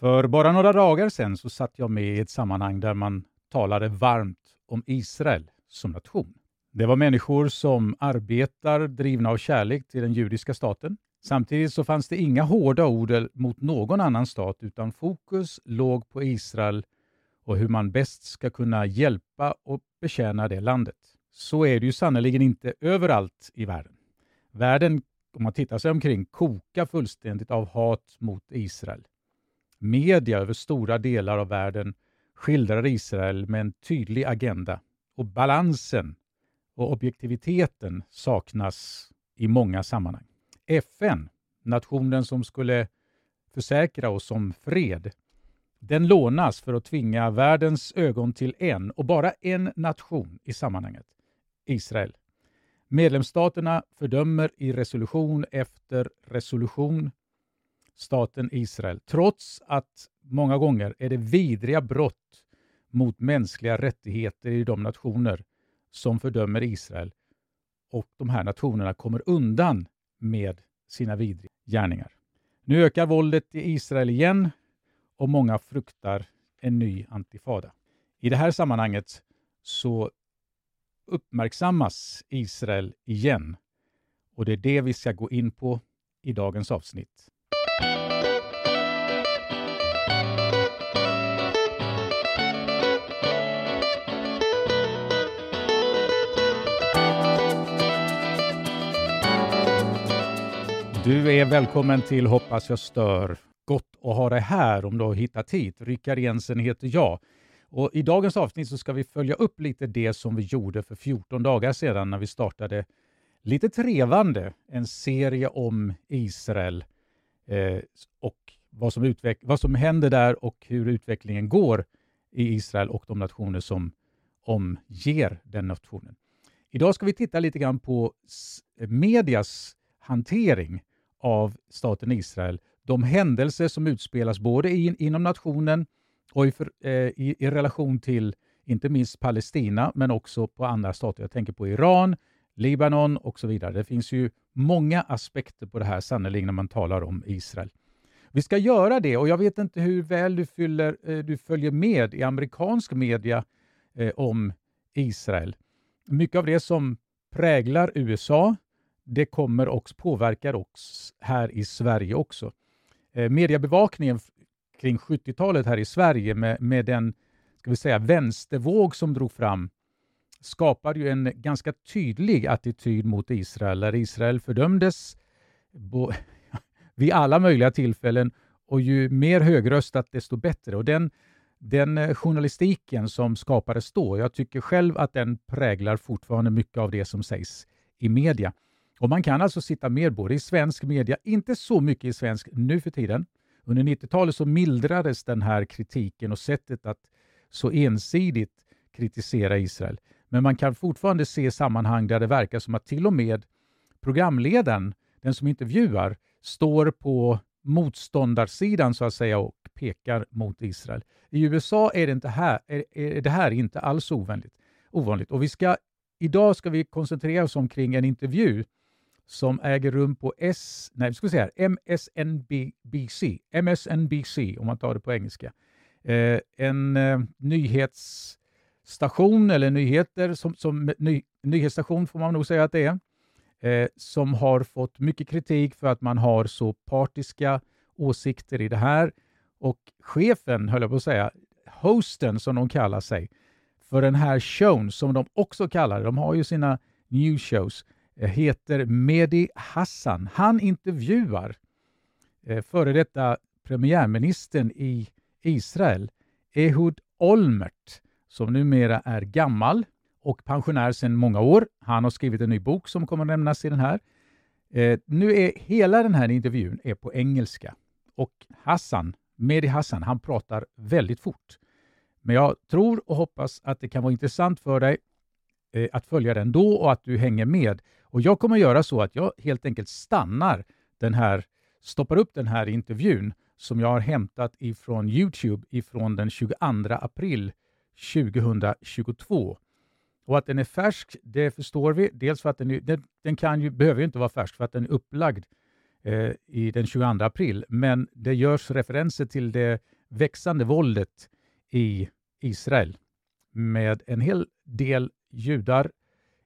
För bara några dagar sedan så satt jag med i ett sammanhang där man talade varmt om Israel som nation. Det var människor som arbetar drivna av kärlek till den judiska staten. Samtidigt så fanns det inga hårda ord mot någon annan stat utan fokus låg på Israel och hur man bäst ska kunna hjälpa och betjäna det landet. Så är det ju sannerligen inte överallt i världen. Världen, om man tittar sig omkring, kokar fullständigt av hat mot Israel. Media över stora delar av världen skildrar Israel med en tydlig agenda och balansen och objektiviteten saknas i många sammanhang. FN, nationen som skulle försäkra oss om fred, den lånas för att tvinga världens ögon till en och bara en nation i sammanhanget, Israel. Medlemsstaterna fördömer i resolution efter resolution staten Israel, trots att många gånger är det vidriga brott mot mänskliga rättigheter i de nationer som fördömer Israel och de här nationerna kommer undan med sina vidriga gärningar. Nu ökar våldet i Israel igen och många fruktar en ny antifada. I det här sammanhanget så uppmärksammas Israel igen och det är det vi ska gå in på i dagens avsnitt. Du är välkommen till Hoppas jag stör. Gott att ha dig här om du har hittat hit. Rickard Jensen heter jag. Och I dagens avsnitt så ska vi följa upp lite det som vi gjorde för 14 dagar sedan när vi startade lite trevande en serie om Israel eh, och vad som, utveck- vad som händer där och hur utvecklingen går i Israel och de nationer som omger den nationen. Idag ska vi titta lite grann på medias hantering av staten Israel. De händelser som utspelas både in, inom nationen och i, för, eh, i, i, relation till inte minst Palestina, men också på andra stater. Jag tänker på Iran, Libanon och så vidare. Det finns ju många aspekter på det här sannerligen när man talar om Israel. Vi ska göra det och jag vet inte hur väl du, fyller, eh, du följer med i amerikansk media eh, om Israel. Mycket av det som präglar USA det kommer också påverkar oss här i Sverige också. Eh, mediebevakningen kring 70-talet här i Sverige med, med den ska vi säga, vänstervåg som drog fram skapade ju en ganska tydlig attityd mot Israel, där Israel fördömdes bo, vid alla möjliga tillfällen och ju mer högröstat desto bättre. Och den, den eh, journalistiken som skapades då, jag tycker själv att den präglar fortfarande mycket av det som sägs i media. Och Man kan alltså sitta med både i svensk media, inte så mycket i svensk nu för tiden. Under 90-talet så mildrades den här kritiken och sättet att så ensidigt kritisera Israel. Men man kan fortfarande se sammanhang där det verkar som att till och med programledaren, den som intervjuar, står på motståndarsidan så att säga och pekar mot Israel. I USA är det, inte här, är, är det här inte alls ovanligt. ovanligt. Och vi ska, idag ska vi koncentrera oss omkring en intervju som äger rum på S, nej, ska säga MSNBC, MSNBC om man tar det på engelska. Eh, en eh, station eller nyheter, som, som ny, nyhetsstation får man nog säga att det är, eh, som har fått mycket kritik för att man har så partiska åsikter i det här. Och chefen, höll jag på att säga, hosten som de kallar sig, för den här showen som de också kallar det, de har ju sina news shows, eh, heter Mehdi Hassan. Han intervjuar eh, före detta premiärministern i Israel, Ehud Olmert, som numera är gammal och pensionär sedan många år. Han har skrivit en ny bok som kommer att nämnas i den här. Eh, nu är hela den här intervjun är på engelska och Hassan, Mehdi Hassan, han pratar väldigt fort. Men jag tror och hoppas att det kan vara intressant för dig eh, att följa den då och att du hänger med. Och Jag kommer göra så att jag helt enkelt stannar den här, stoppar upp den här intervjun som jag har hämtat ifrån Youtube ifrån den 22 april 2022. Och att den är färsk, det förstår vi. Dels för att den, den, den kan ju, behöver ju inte vara färsk för att den är upplagd eh, i den 22 april, men det görs referenser till det växande våldet i Israel med en hel del judar,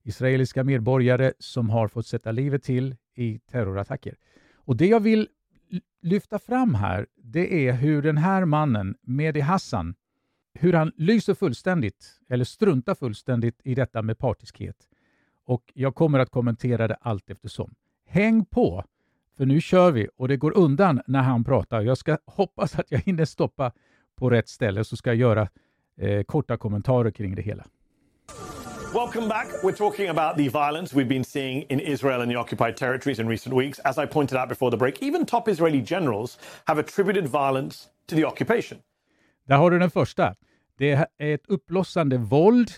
israeliska medborgare som har fått sätta livet till i terrorattacker. Och Det jag vill lyfta fram här, det är hur den här mannen, Mehdi Hassan, hur han lyser fullständigt, eller struntar fullständigt i detta med partiskhet. Och jag kommer att kommentera det allt eftersom. Häng på! För nu kör vi och det går undan när han pratar. Jag ska hoppas att jag hinner stoppa på rätt ställe så ska jag göra eh, korta kommentarer kring det hela. Welcome back. We're talking about the violence we've been seeing in Israel and the occupied territories in recent weeks. As I pointed out before the break, even top Israeli generals have attributed violence to the occupation. Där har du den första. Det är ett uppblossande våld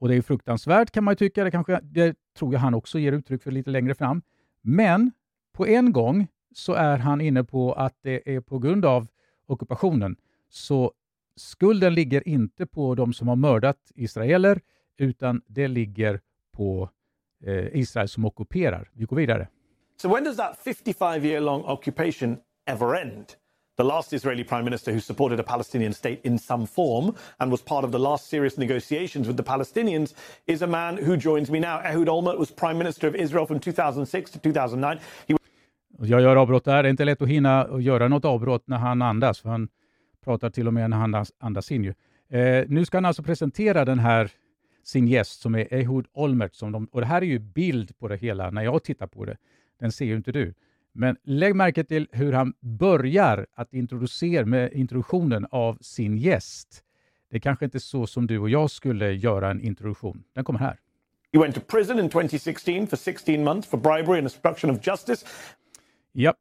och det är fruktansvärt kan man ju tycka. Det, kanske, det tror jag han också ger uttryck för lite längre fram. Men på en gång så är han inne på att det är på grund av ockupationen. Så skulden ligger inte på de som har mördat israeler utan det ligger på eh, Israel som ockuperar. Vi går vidare. So when does that 55 year long occupation ever end? The last Israeli prime minister who supported a Palestinian state in some form and was part of the last serious negotiations with the Palestinians is a man who joins me now. Ehud Olmert was prime minister of Israel from 2006 to 2009. He jag gör avbrott där. Det är inte lätt att hinna göra något avbrott när han andas, för han pratar till och med när han andas in. Ju. Eh, nu ska han alltså presentera den här sin gäst som är Ehud Olmert. Som de, och det här är ju bild på det hela när jag tittar på det. Den ser ju inte du. Men lägg märke till hur han börjar att introducera med introduktionen av sin gäst. Det är kanske inte så som du och jag skulle göra en introduktion. Den kommer här. He went to prison in 2016 for 16 months for bribery and obstruction of justice. Ja,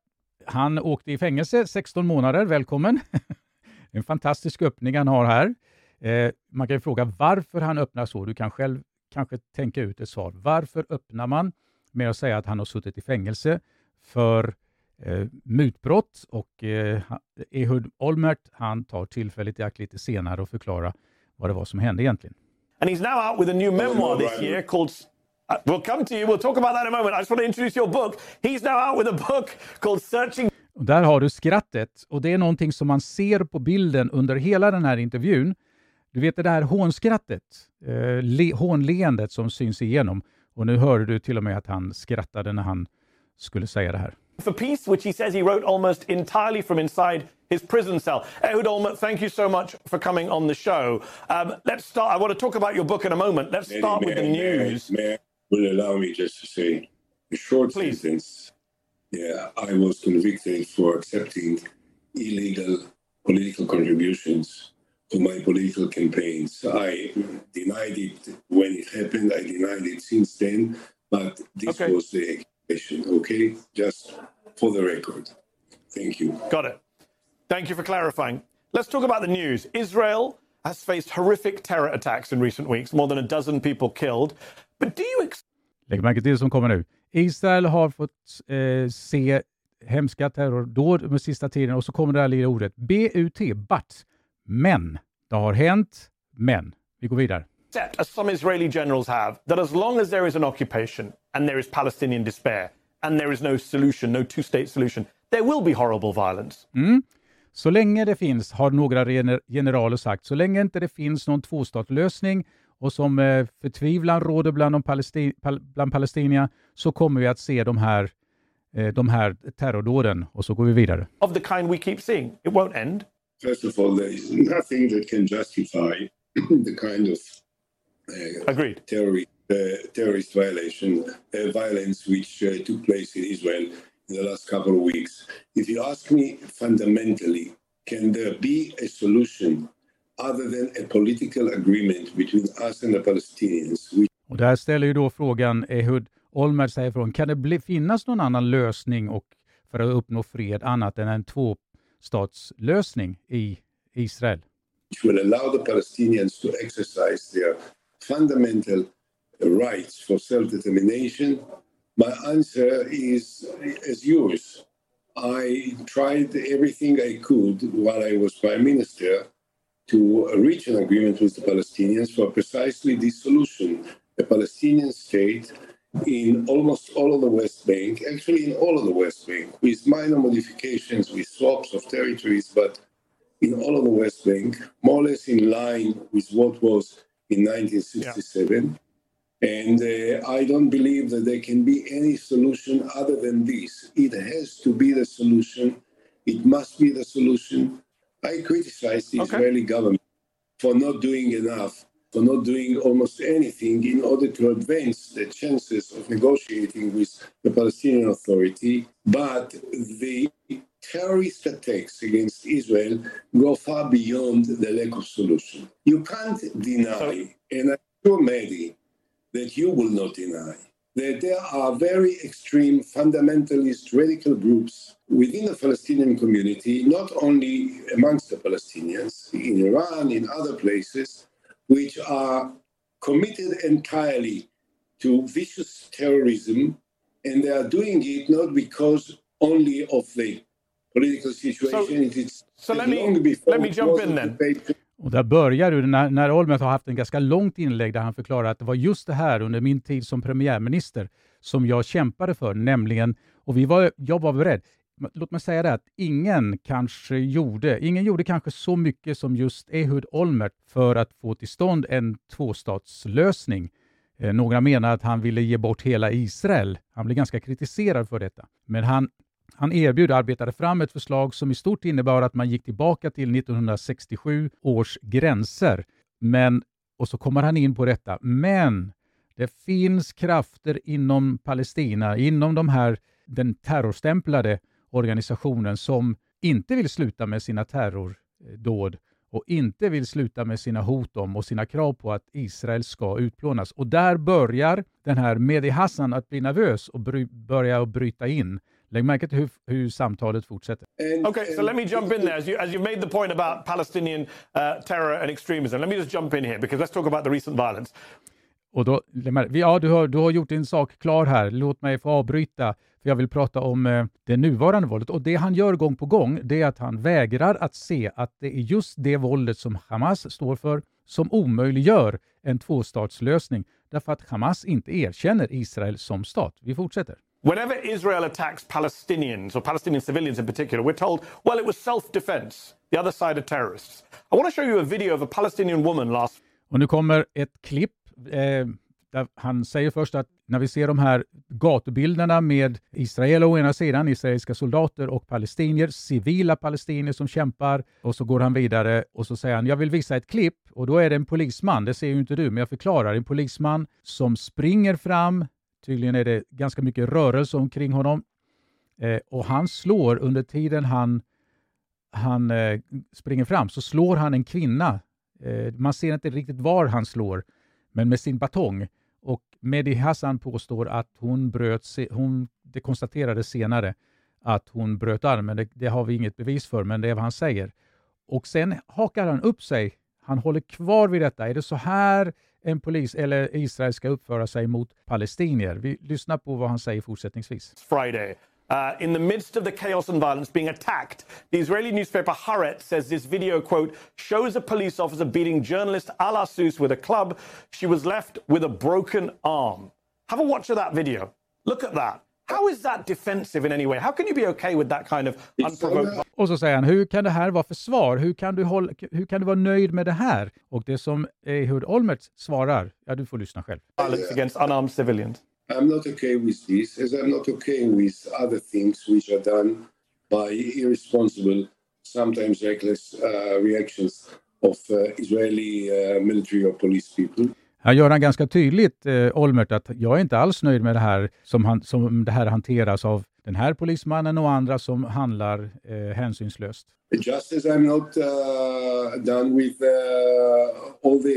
han åkte i fängelse 16 månader. Välkommen! en fantastisk öppning han har här. Eh, man kan fråga varför han öppnar så. Du kan själv kanske tänka ut ett svar. Varför öppnar man med att säga att han har suttit i fängelse för eh, mutbrott och eh, Ehud Olmert han tar tillfället i akt lite senare och förklarar vad det var som hände egentligen. And he's now out with a new memoir this year called uh, We'll come to you. We'll talk about that in a moment. I just want to introduce your book. He's now out with a book called Searching och där har du skrattet och det är någonting som man ser på bilden under hela den här intervjun. Du vet det där hånskrattet, eh, le, hånleendet som syns igenom. Och nu hörde du till och med att han skrattade när han skulle säga det här. For peace, which he says he wrote almost entirely from inside his prison cell. Ehud Olmert, thank you so much for coming on the show. Um, let's start. I want to talk about your book in a moment. Let's start may, with the news. May, may, will allow me just to say a short Please. sentence. Yeah, I was convicted for accepting illegal political contributions to my political campaigns. I denied it when it happened. I denied it since then, but this okay. was the accusation. Okay, just for the record. Thank you. Got it. Thank you for clarifying. Let's talk about the news. Israel has faced horrific terror attacks in recent weeks, more than a dozen people killed. But do you... Lägg märke till det som kommer nu. Israel har fått eh, se hemska terrordåd med sista tiden och så kommer det här lilla ordet BUT, but. Men. Det har hänt, men. Vi går vidare. As some Israeli generals have, that as long as there is an occupation and there is Palestinian despair and there is no solution, no two-state solution, there will be horrible violence. Mm. Så länge det finns, har några generaler sagt, så länge inte det finns någon tvåstatslösning och som eh, förtvivlan råder bland, de palestin bland palestinierna så kommer vi att se de här, eh, de här terrordåden och så går vi vidare. Of the kind we keep seeing, it won't end. First of all, there is nothing that can justify the kind of Agreed. terrorist, uh, terrorist violation, uh, violence which uh, took place in Israel in the last couple of weeks. If you ask me fundamentally, can there be a solution other than a political agreement between us and the Palestinians? Which... Och där ställer ju då frågan Ehud Olmert säger från, kan det bli, finnas någon annan lösning och för att uppnå fred annat än en tvåstatslösning i Israel? Which will allow the Palestinians to exercise their fundamental rights for self-determination. My answer is as yours. I tried everything I could while I was prime minister to reach an agreement with the Palestinians for precisely this solution, a Palestinian state in almost all of the West Bank, actually in all of the West Bank, with minor modifications, with swaps of territories, but in all of the West Bank, more or less in line with what was in 1967. Yeah. And uh, I don't believe that there can be any solution other than this. It has to be the solution. It must be the solution. I criticize the okay. Israeli government for not doing enough for not doing almost anything in order to advance the chances of negotiating with the Palestinian Authority. But the terrorist attacks against Israel go far beyond the lack of solution. You can't deny, and I'm sure, Mehdi, that you will not deny, that there are very extreme fundamentalist radical groups within the Palestinian community, not only amongst the Palestinians, in Iran, in other places, which are committed entirely to vicious terrorism, and they are doing it not because only of the political situation. So, it's so let me, let me jump in then. Och där börjar du, när, när Olmert har haft en ganska långt inlägg där han förklarar att det var just det här under min tid som premiärminister som jag kämpade för, nämligen, och vi var, jag var beredd, låt mig säga det att ingen kanske gjorde, ingen gjorde kanske så mycket som just Ehud Olmert för att få till stånd en tvåstatslösning. Eh, några menar att han ville ge bort hela Israel. Han blev ganska kritiserad för detta. Men han, han erbjöd, och arbetade fram ett förslag som i stort innebar att man gick tillbaka till 1967 års gränser. Men, och så kommer han in på detta, men det finns krafter inom Palestina, inom de här, den terrorstämplade organisationen som inte vill sluta med sina terrordåd och inte vill sluta med sina hot om och sina krav på att Israel ska utplånas. Och där börjar den här Mehdi Hassan att bli nervös och bry börja bryta in. Lägg märke till hur, hur samtalet fortsätter. Okay, so let me jump in there. As you, as you made the point about Palestinian uh, terror and extremism, let me just jump in here because let's talk about the recent violence. Och då, ja, du har, du har gjort din sak klar här. Låt mig få avbryta, för jag vill prata om eh, det nuvarande våldet. Och Det han gör gång på gång, det är att han vägrar att se att det är just det våldet som Hamas står för som omöjliggör en tvåstatslösning, därför att Hamas inte erkänner Israel som stat. Vi fortsätter. Whenever Israel attacks Palestinians, or Palestinian civilians in particular, we're told, well, it was self-defense. The other side are terrorists. I want to show you a video of a Palestinian woman last... Och nu kommer ett klipp eh, han säger först att när vi ser de här gatubilderna med Israel å ena sidan, israeliska soldater och palestinier, civila palestinier som kämpar och så går han vidare och så säger han, jag vill visa ett klipp och då är det en polisman, det ser ju inte du, men jag förklarar, en polisman som springer fram, tydligen är det ganska mycket rörelse omkring honom eh, och han slår under tiden han, han eh, springer fram så slår han en kvinna. Eh, man ser inte riktigt var han slår men med sin batong. Och Mehdi Hassan påstår att hon bröt, hon, det konstaterades senare att hon bröt armen. Det, det, har vi inget bevis för, men det är vad han säger. Och sen hakar han upp sig. Han håller kvar vid detta. Är det så här en polis eller Israel ska uppföra sig mot palestinier? Vi lyssnar på vad han säger fortsättningsvis. Friday. Uh, in the midst of the chaos and violence being attacked, the Israeli newspaper Haaretz says this video, quote, shows a police officer beating journalist Al Asus with a club. She was left with a broken arm. Have a watch of that video. Look at that. How is that defensive in any way? How can you be okay with that kind of unprovoked... Och så säger han, hur kan det här vara försvar? Hur kan du, hålla, hur kan du vara nöjd med det här? Och det som Ehud Olmert svarar, ja du får lyssna själv. Violence against unarmed civilians. I'm not okay with this, as I'm not okay with other things which are done by irresponsible, sometimes reckless uh, reactions of uh, Israeli uh, military or police people. Här gör han ganska tydligt, eh, Olmert, att jag är inte alls nöjd med det här som, han, som det här hanteras av den här polismannen och andra som handlar eh, hänsynslöst. Just as I'm not uh, done with uh, all the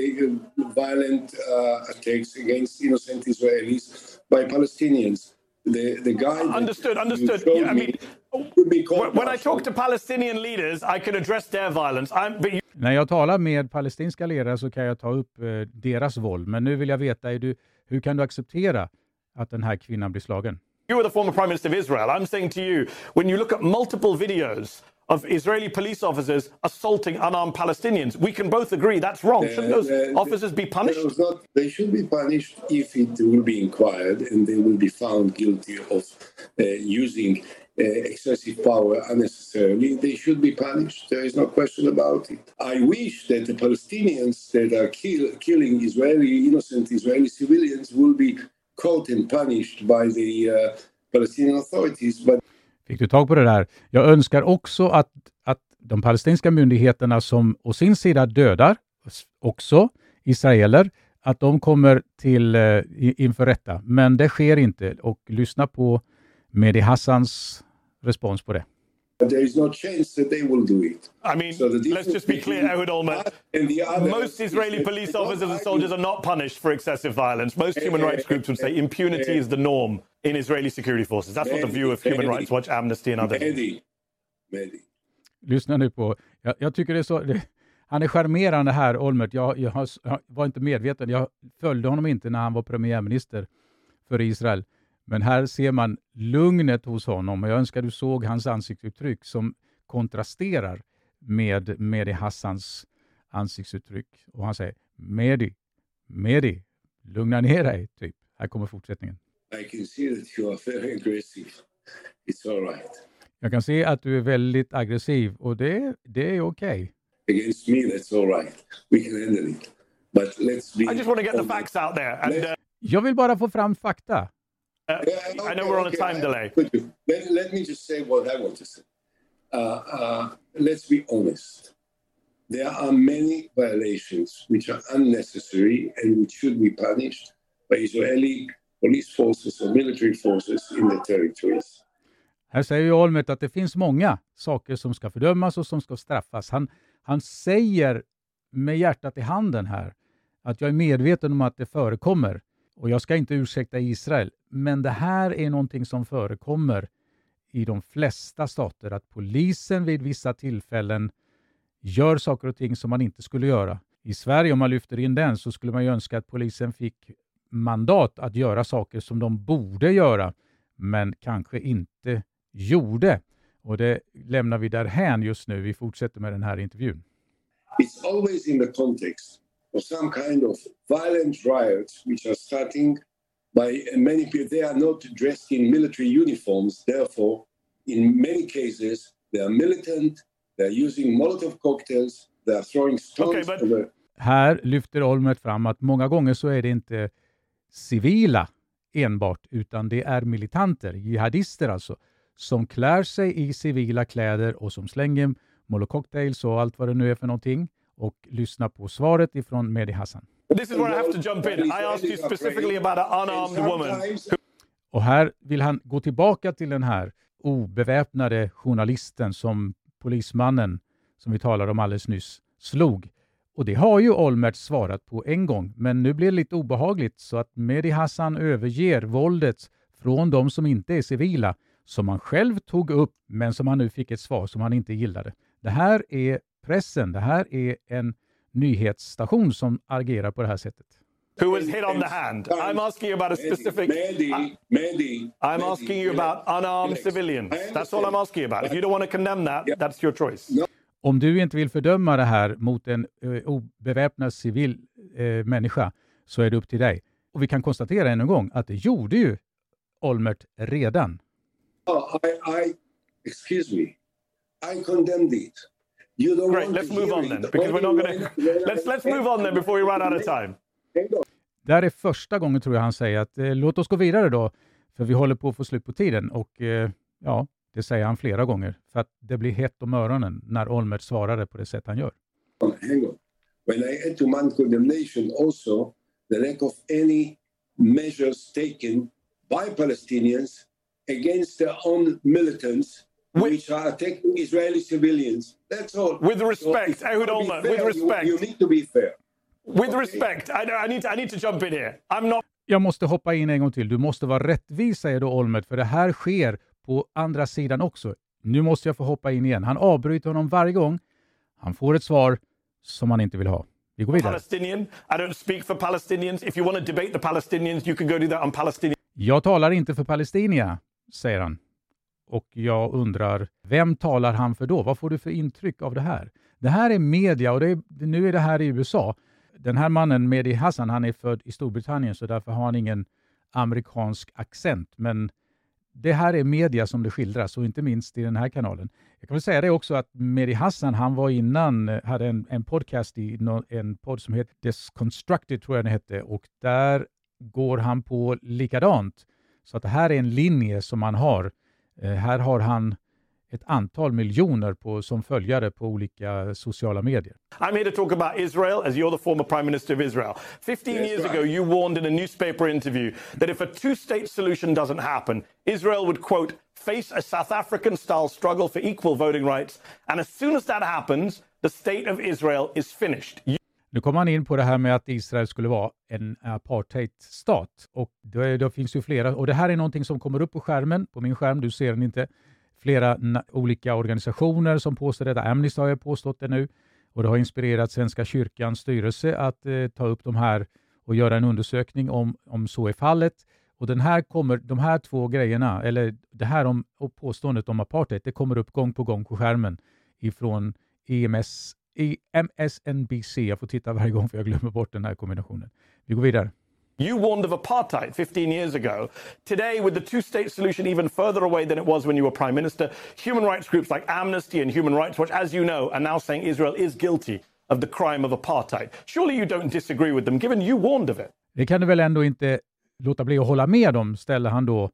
violent uh, attacks against innocent Israelis by Palestinians. The, the guy understood, understood. Yeah, I mean, when I talk to Palestinian leaders, I can address their violence. But you... När jag talar med palestinska ledare så kan jag ta upp eh, deras våld. Men nu vill jag veta, är du, hur kan du acceptera att den här kvinnan blir slagen? You are the former prime minister of Israel. I'm saying to you, when you look at multiple videos of Israeli police officers assaulting unarmed Palestinians. We can both agree that's wrong. Shouldn't those Uh, uh, officers be punished? Not, they should be punished if it will be inquired and they will be found guilty of uh, using uh, Uh, excessive power unnecessarily. They should be punished. There is no question about it. I wish that the Palestinians that are kill, killing Israeli innocent Israeli civilians will be caught and punished by the uh, Palestinian authorities, but Fick du tag på det där? Jag önskar också att, att de palestinska myndigheterna som å sin sida dödar också israeler, att de kommer till eh, inför rätta. Men det sker inte och lyssna på Mehdi Hassans respons på det. there is no chance that they will do it. I mean, So let's just be clear, Ehud Olmert. Most is Israeli police officers and soldiers are not punished for excessive violence. Most human rights groups would say impunity is the norm in Israeli security forces. That's what the view of Human Rights Watch, Amnesty, and others. Lyssna nu på, jag, jag tycker det är så, det, han är charmerande här, Olmert. Jag, jag, har, jag var inte medveten, jag följde honom inte när han var premiärminister för Israel. Men här ser man lugnet hos honom och jag önskar du såg hans ansiktsuttryck som kontrasterar med Mehdi Hassans ansiktsuttryck. Och han säger Mehdi, Mehdi, lugna ner dig, typ. Här kommer fortsättningen. I can see that you are very aggressive. It's all right. Jag kan se att du är väldigt aggressiv och det, det är okej. Against me, that's all right. We can handle it. But let's be. I just want to get the facts out there. And uh, Jag vill bara få fram fakta. Yeah, I know okay, we're on a okay, time I- delay. Let, let me just say what I want to say. Uh, uh, let's be honest. There are many violations which are unnecessary and which should be punished by Israeli police forces or military forces in the territories. Här säger ju Olmert att det finns många saker som ska fördömas och som ska straffas. Han, han säger med hjärtat i handen här att jag är medveten om att det förekommer och jag ska inte ursäkta Israel. Men det här är någonting som förekommer i de flesta stater, att polisen vid vissa tillfällen gör saker och ting som man inte skulle göra. I Sverige, om man lyfter in den, så skulle man ju önska att polisen fick mandat att göra saker som de borde göra, men kanske inte gjorde. Och det lämnar vi därhän just nu. Vi fortsätter med den här intervjun. It's always in the context of some kind of violent riots which are starting by many people. They are not dressed in military uniforms. Therefore, in many cases, they are militant. They are using Molotov cocktails. They are throwing stones. Okay, but- Här lyfter Olmert fram att många gånger så är det inte civila enbart, utan det är militanter, jihadister alltså, som klär sig i civila kläder och som slänger molotov-cocktails och allt vad det nu är för någonting och lyssnar på svaret ifrån Mehdi Hassan this is where I have to jump in. I asked you specifically about an unarmed woman. Och här vill han gå tillbaka till den här obeväpnade journalisten som polismannen, som vi talade om alldeles nyss, slog. Och det har ju Olmert svarat på en gång, men nu blir det lite obehagligt så att Mehdi Hassan överger våldet från de som inte är civila, som han själv tog upp, men som han nu fick ett svar som han inte gillade. Det här är pressen, det här är en nyhetsstation som agerar på det här sättet. Who was hit on the hand? I'm asking you about a specific. I'm asking you about unarmed civilians. That's all I'm asking you about. If you don't want to condemn that, that's your choice. Om du inte vill fördöma det här mot en uh, obeväpnad civil eh, människa så är det upp till dig. Och vi kan konstatera än en gång att det gjorde ju Olmert redan. Oh, I, I, excuse me. I condemned it. You don't Great. want Let's to move on it. then, because we're not when Let's let's move on then before we run out of time. Det här är första gången tror jag han säger att eh, låt oss gå vidare då, för vi håller på att få slut på tiden. Och eh, ja, det säger han flera gånger, för att det blir hett om öronen när Olmert svarade på det sätt han gör. hang on. When I add to my condemnation also the lack of any measures taken by Palestinians against their own militants which are attacking Israeli civilians. That's all. With respect, So Ehud you Olmert, fair, with you- respect. You, need to be fair. With respect, I, I need to, I need to jump in here. I'm not. Jag måste hoppa in en gång till. Du måste vara rättvis, säger då Olmert, för det här sker på andra sidan också. Nu måste jag få hoppa in igen. Han avbryter honom varje gång. Han får ett svar som han inte vill ha. Vi går vidare. Palestinian. I don't speak for Palestinians. If you want to debate the Palestinians, you can go do that on Palestinian. Jag talar inte för Palestina, säger han och jag undrar, vem talar han för då? Vad får du för intryck av det här? Det här är media och är, nu är det här i USA. Den här mannen, Mehdi Hassan, han är född i Storbritannien så därför har han ingen amerikansk accent. Men det här är media som det skildras och inte minst i den här kanalen. Jag kan väl säga det också att Mehdi Hassan, han var innan, hade en, en podcast i no, en podd som heter Desconstructed, tror jag den hette, och där går han på likadant. Så att det här är en linje som man har. Eh, här har han ett antal miljoner på, som följare på olika sociala medier. I'm here to talk about Israel as you're the former prime minister of Israel. 15 yes, years right. ago you warned in a newspaper interview that if a two-state solution doesn't happen, Israel would quote face a South African style struggle for equal voting rights and as soon as that happens the state of Israel is finished. You nu kommer han in på det här med att Israel skulle vara en apartheidstat. Och det, det finns ju flera, och det här är någonting som kommer upp på skärmen, på min skärm, du ser den inte flera olika organisationer som påstår detta. Amnesty har påstått det nu och det har inspirerat Svenska kyrkans styrelse att eh, ta upp de här och göra en undersökning om, om så är fallet. Och den här kommer, de här två grejerna, eller det här om påståendet om apartheid, det kommer upp gång på gång på skärmen ifrån EMS, MSNBC. Jag får titta varje gång för jag glömmer bort den här kombinationen. Vi går vidare. You warned of apartheid 15 years ago. Today, with the two state solution even further away than it was when you were prime minister, human rights groups like Amnesty and Human Rights Watch, as you know, are now saying Israel is guilty of the crime of apartheid. Surely you don't disagree with them, given you warned of it. Det kan du väl ändå inte låta bli att hålla med om, ställer han då.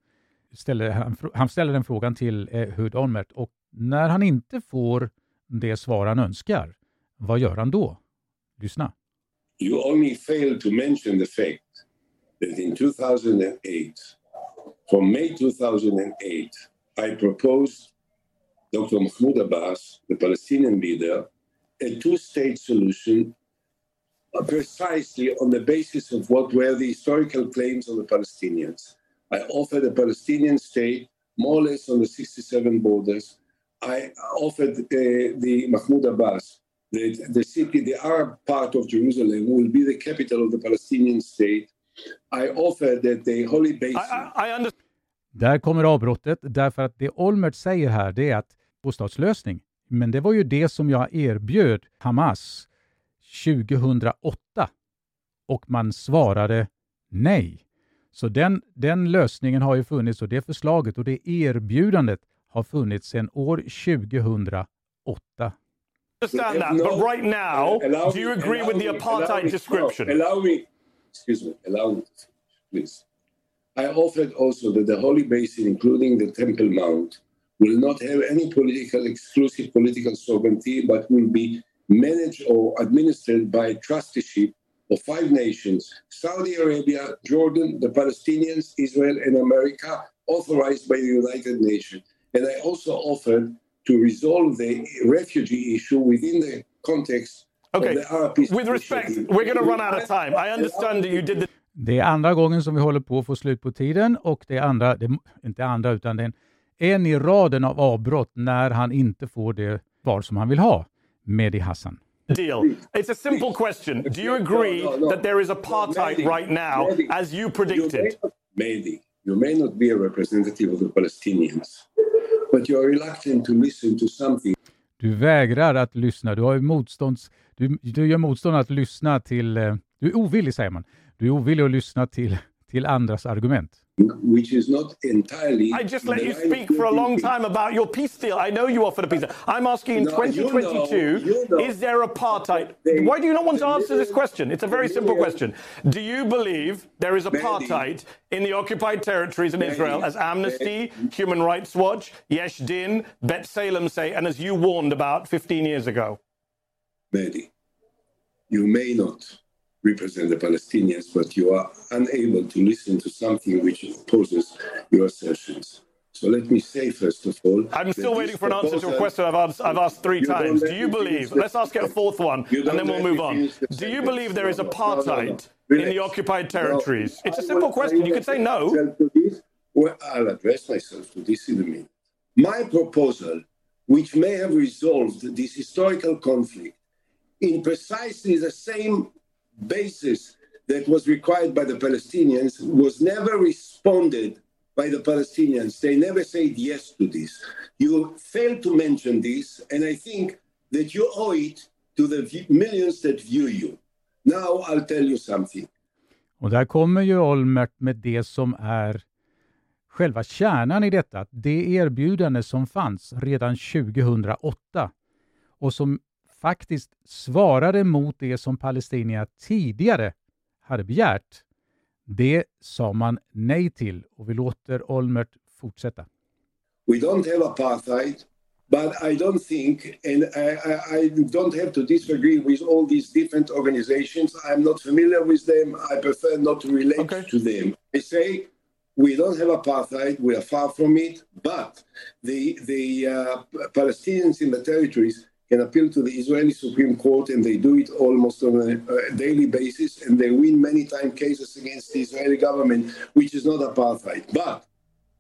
Ställer, han, han ställer den frågan till eh, Hud Olmert och när han inte får det svar han önskar, vad gör han då? Lyssna. You only fail to mention the fact that in 2008, from May 2008, I proposed Dr. Mahmoud Abbas, the Palestinian leader, a two state solution uh, precisely on the basis of what were the historical claims of the Palestinians. I offered a Palestinian state more or less on the 67 borders. I offered uh, the Mahmoud Abbas that the city, the Arab part of Jerusalem, will be the capital of the Palestinian state I offer that the holy basin... I, I Där kommer avbrottet, därför att det Olmert säger här, det är att bostadslösning, men det var ju det som jag erbjöd Hamas 2008 och man svarade nej. Så den, den lösningen har ju funnits och det förslaget och det erbjudandet har funnits sedan år 2008. Understand that, no, but right now, eh, do you agree with the apartheid description? allow me, excuse me, allow me, please. I offered also that the Holy Basin, including the Temple Mount, will not have any political, exclusive political sovereignty, but will be managed or administered by trusteeship of five nations Saudi Arabia, Jordan, the Palestinians, Israel, and America, authorized by the United Nations. And I also offered to resolve the refugee issue within the context Okay. With respect, we're going to run out of time. I understand that you did the... Det är andra gången som vi håller på att få slut på tiden och det är andra, det, inte andra utan det är en, en i raden av avbrott när han inte får det svar som han vill ha, Mehdi Hassan. Deal. It's a simple question. Do you agree that there is apartheid right now, as you predicted? Mehdi, you may not be a representative of the Palestinians, but you are reluctant to listen to something. Du vägrar att lyssna. Du har motstånds du, du gör motstånd att lyssna till... Eh, du är ovillig, säger man. Du är ovillig att lyssna till, till andras argument. Which is not entirely I just let you speak for a long time about your peace deal. I know you offered a peace deal. I'm asking in no, 2022, you know, you know, is there apartheid? Why do you not want to answer this question? It's a very simple question. Do you believe there is apartheid in the occupied territories in Israel, as Amnesty, Human Rights Watch, Yesh Din, Bet Salem say, and as you warned about 15 years ago? Mehdi, you may not represent the Palestinians, but you are unable to listen to something which opposes your assertions. So let me say, first of all... I'm still waiting for an answer to a question I've asked, I've asked three times. Do you believe... Let's ask it a fourth one, and then we'll move on. Do you believe there is apartheid no, no, in the occupied territories? It's a simple question. You could say no. Well, I'll address myself to this in a minute. My proposal, which may have resolved this historical conflict, in precisely the same basis that was required by the Palestinians was never responded by the Palestinians. They never said yes to this. You failed to mention this, and I think that you owe it to the millions that view you. Now I'll tell you something. Och där kommer ju Olmert med det som är själva kärnan i detta. Det erbjudande som fanns redan 2008 och som faktiskt svarade mot det som palestinierna tidigare hade begärt. Det sa man nej till och vi låter Olmert fortsätta. We don't have apartheid, but I don't think, and I, I, I don't have to disagree with all these different organizations. I'm not familiar with them. I prefer not to relate okay. to them. I say we don't have apartheid. We are far from it. But the the uh, Palestinians in the territories appeal to the Israeli Supreme Court, and they do it almost on a, a daily basis, and they win many times cases against the Israeli government, which is not apartheid. But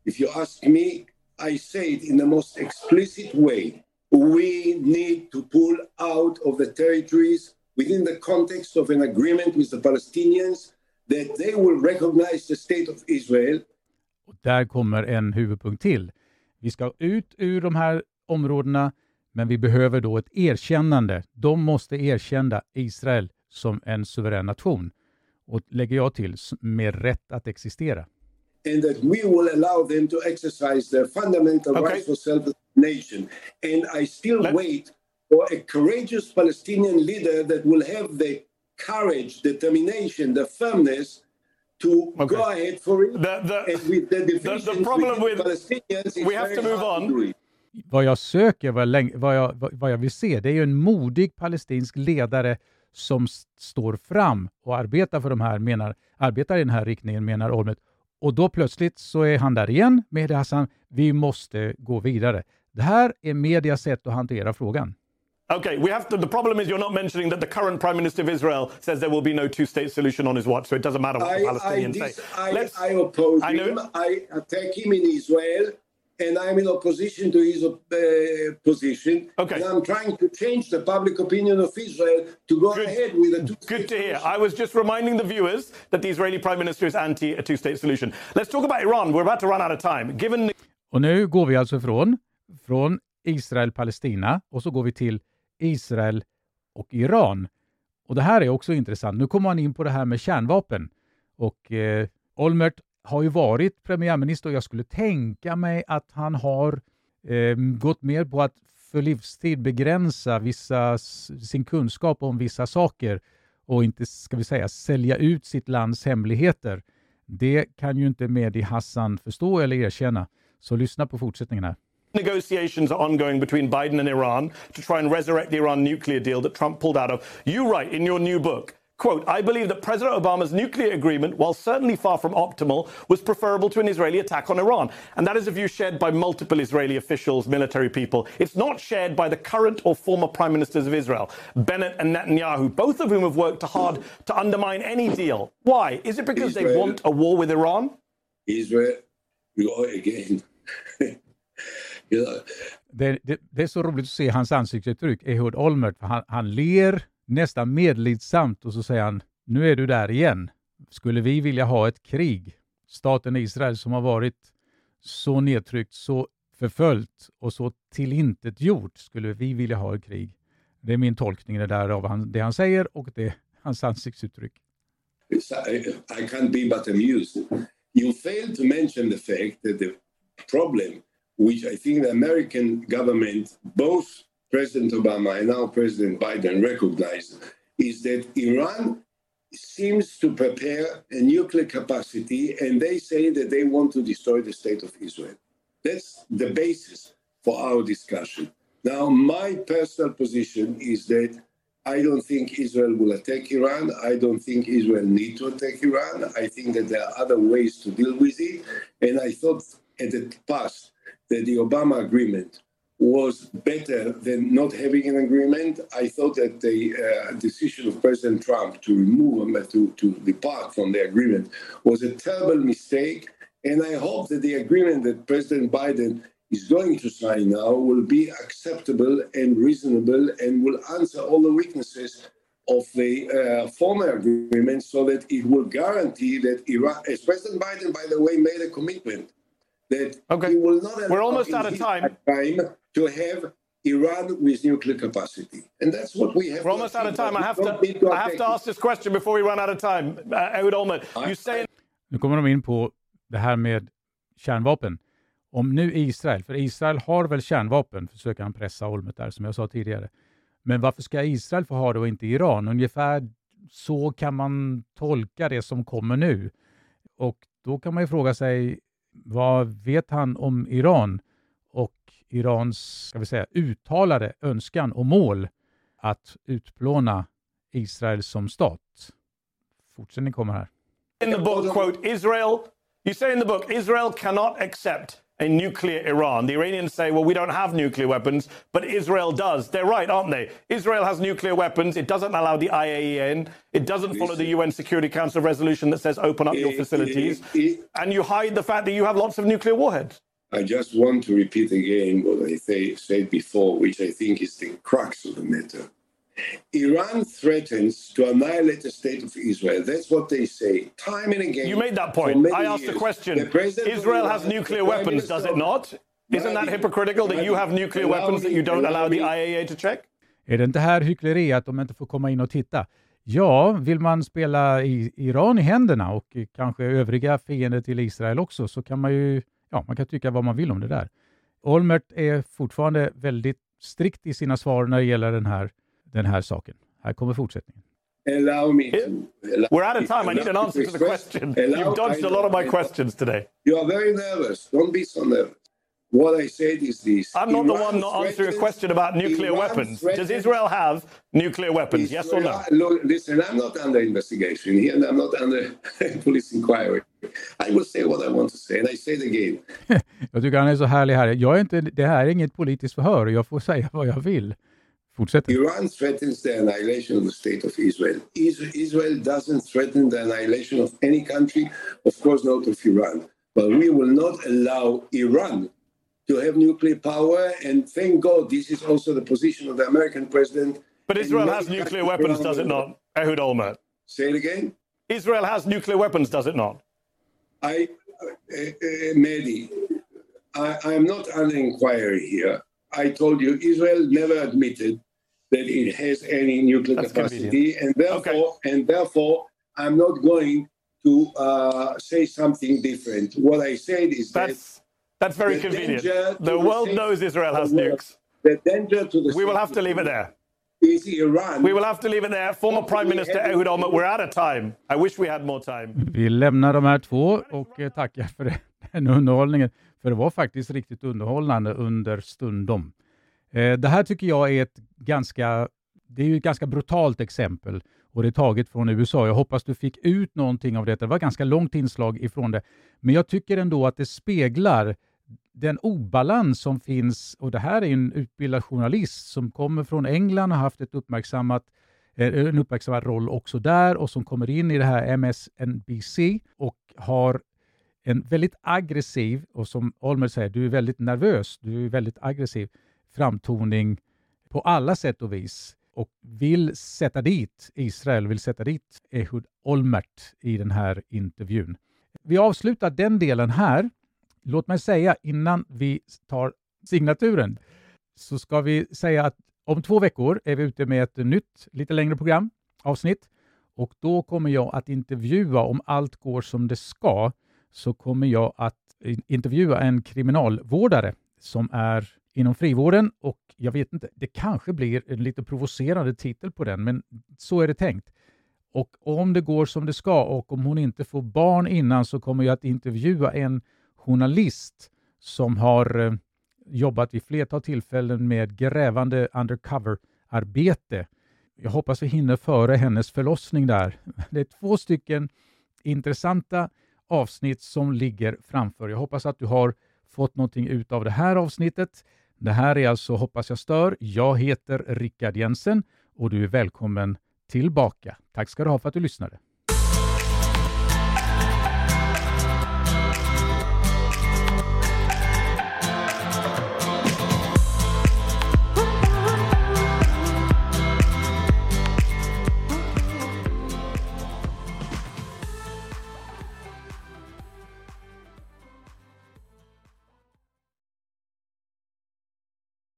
if you ask me, I say it in the most explicit way. We need to pull out of the territories within the context of an agreement with the Palestinians that they will recognize the state of Israel. Och där kommer en huvudpunkt till. Vi ska ut ur de här områdena Men vi behöver då ett erkännande. De måste erkänna Israel som en suverän nation. Och lägger jag till, med rätt att existera. And that we will allow them to exercise their fundamental okay. rights for self-nation. And I still Let wait for a courageous Palestinian leader that will have the courage, determination, the firmness to okay. go ahead for it. The, the, and with the divisions the, the problem with Palestinians, we have to move on vad jag söker, vad jag, vad, jag, vad jag vill se, det är ju en modig palestinsk ledare som står fram och arbetar för de här, menar, arbetar i den här riktningen, menar Olmet. Och då plötsligt så är han där igen, med Hassan. Vi måste gå vidare. Det här är medias sätt att hantera frågan. Okay, we have to. The problem is you're not mentioning that the current Prime Minister of Israel says there will be no two-state solution on his watch, so it doesn't matter what I, the Palestinians I, say. I, I oppose I him. I attack him in Israel. And I'm in opposition to his uh, position. Okay. And I'm trying to change the public opinion of Israel to go Good. ahead with a two Good to hear. I was just reminding the viewers that the Israeli prime minister is anti a two state solution. Let's talk about Iran. We're about to run out of time. Given... Och nu går vi alltså från, från Israel-Palestina och så går vi till Israel och Iran. Och det här är också intressant. Nu kommer man in på det här med kärnvapen. Och eh, Olmert har ju varit premiärminister och jag skulle tänka mig att han har eh, gått med på att för livstid begränsa vissa, sin kunskap om vissa saker och inte, ska vi säga, sälja ut sitt lands hemligheter. Det kan ju inte Mehdi Hassan förstå eller erkänna. Så lyssna på fortsättningen här. Negotiations are ongoing between Biden and Iran to try and resurrect the Iran nuclear deal that Trump pulled out of. You write in your new book Quote, I believe that President Obama's nuclear agreement, while certainly far from optimal, was preferable to an Israeli attack on Iran. And that is a view shared by multiple Israeli officials, military people. It's not shared by the current or former prime ministers of Israel, Bennett and Netanyahu, both of whom have worked hard to undermine any deal. Why? Is it because Israel, they want a war with Iran? Israel, again. You det, det, det, är så roligt att se hans ansiktsuttryck, Ehud Olmert, för han, han ler nästan medlidsamt och så säger han, nu är du där igen. Skulle vi vilja ha ett krig? Staten Israel som har varit så nedtryckt, så förföljt och så tillintetgjort, skulle vi vilja ha ett krig? Det är min tolkning det där av han, det han säger och det, hans ansiktsuttryck. I, I can't be but amused. You failed to mention the fact that the problem which I think the American government, both President Obama and now President Biden recognize is that Iran seems to prepare a nuclear capacity and they say that they want to destroy the state of Israel. That's the basis for our discussion. Now, my personal position is that I don't think Israel will attack Iran. I don't think Israel need to attack Iran. I think that there are other ways to deal with it. And I thought at the past that the Obama agreement was better than not having an agreement. I thought that the uh, decision of President Trump to remove him, to, to depart from the agreement, was a terrible mistake. And I hope that the agreement that President Biden is going to sign now will be acceptable and reasonable and will answer all the weaknesses of the uh, former agreement so that it will guarantee that Iran, as President Biden, by the way, made a commitment that okay. he will not We're almost out of time. time to have Iran with nuclear capacity. And that's what we have. We're almost out of time. I have to, to I have to ask this question before we run out of time. Uh, Ehud Olmert, you say... Nu kommer de in på det här med kärnvapen. Om nu Israel, för Israel har väl kärnvapen, försöker han pressa Olmert där som jag sa tidigare. Men varför ska Israel få ha det och inte Iran? Ungefär så kan man tolka det som kommer nu. Och då kan man ju fråga sig, vad vet han om Iran och Irans ska vi säga, uttalade önskan och mål att utplåna Israel som stat? Fortsättning kommer här. In the book, quote, Israel, you say in the book, Israel cannot accept a nuclear Iran. The Iranians say, well, we don't have nuclear weapons, but Israel does. They're right, aren't they? Israel has nuclear weapons. It doesn't allow the IAEA in. It doesn't follow the UN Security Council resolution that says open up your facilities. And you hide the fact that you have lots of nuclear warheads. I just want to repeat again what I say, said before, which I think is the crux of the matter. Iran threatens to annihilate the state of Israel. That's what they say time and again. You made that point. I asked years. the question. The Israel has nuclear weapons, does it not? Isn't that hypocritical that you have nuclear weapons that you don't allow the IAEA to check? Är det inte här hyckleri att de inte får komma in och titta? Ja, vill man spela i Iran i händerna och kanske övriga fiender till Israel också så kan man ju, ja, man kan tycka vad man vill om det där. Olmert är fortfarande väldigt strikt i sina svar när det gäller den här den här saken. Här kommer fortsättningen. Allow me to, allow We're out of time. I need an answer to the question. You've dodged a lot of my questions today. You are very nervous. Don't be so nervous. What I said is this. I'm not Iran the one not answering a question about nuclear Iran weapons. Does Israel have nuclear weapons? Israel, yes or no? Look, listen, I'm not under investigation here and I'm not under police inquiry. I will say what I want to say and I say it again. jag tycker han är så härlig här. Jag är inte, det här är inget politiskt förhör. Jag får säga vad jag vill. Fortsätt. Iran threatens the annihilation of the state of Israel. Israel doesn't threaten the annihilation of any country, of course not of Iran. But we will not allow Iran to have nuclear power. And thank God this is also the position of the American president. But Israel has nuclear weapons, does it not? Ehud Olmert. Say it again. Israel has nuclear weapons, does it not? I, uh, uh, Mehdi, I, I'm not under inquiry here. I told you Israel never admitted that it has any nuclear That's capacity, convenient. and therefore, okay. and therefore, I'm not going to uh, say something different. What I said is that's that that's very convenient. The world knows Israel has nukes. The danger to the we will have to leave it there. Is Iran. We will have to leave it there. Former Prime Minister Ehud Olmert, we're out of time. I wish we had more time. Vi lämnar de här två och eh, tackar för den underhållningen. För det var faktiskt riktigt underhållande under stundom. Eh, det här tycker jag är ett ganska, det är ett ganska brutalt exempel och det är taget från USA. Jag hoppas du fick ut någonting av detta. Det var ett ganska långt inslag ifrån det. Men jag tycker ändå att det speglar den obalans som finns, och det här är en utbildad journalist som kommer från England och har haft ett uppmärksammat, eh, en uppmärksammad roll också där och som kommer in i det här MSNBC och har en väldigt aggressiv, och som Olmer säger, du är väldigt nervös, du är väldigt aggressiv framtoning på alla sätt och vis och vill sätta dit Israel, vill sätta dit Ehud Olmert i den här intervjun. Vi avslutar den delen här. Låt mig säga innan vi tar signaturen så ska vi säga att om två veckor är vi ute med ett nytt, lite längre program, avsnitt och då kommer jag att intervjua, om allt går som det ska, så kommer jag att intervjua en kriminalvårdare som är inom frivården och jag vet inte, det kanske blir en lite provocerande titel på den, men så är det tänkt. Och om det går som det ska och om hon inte får barn innan så kommer jag att intervjua en journalist som har eh, jobbat vid flertal tillfällen med grävande undercover-arbete. Jag hoppas vi hinner före hennes förlossning där. Det är två stycken intressanta avsnitt som ligger framför. Jag hoppas att du har fått någonting ut av det här avsnittet. Det här är alltså Hoppas jag stör. Jag heter Rickard Jensen och du är välkommen tillbaka. Tack ska du ha för att du lyssnade.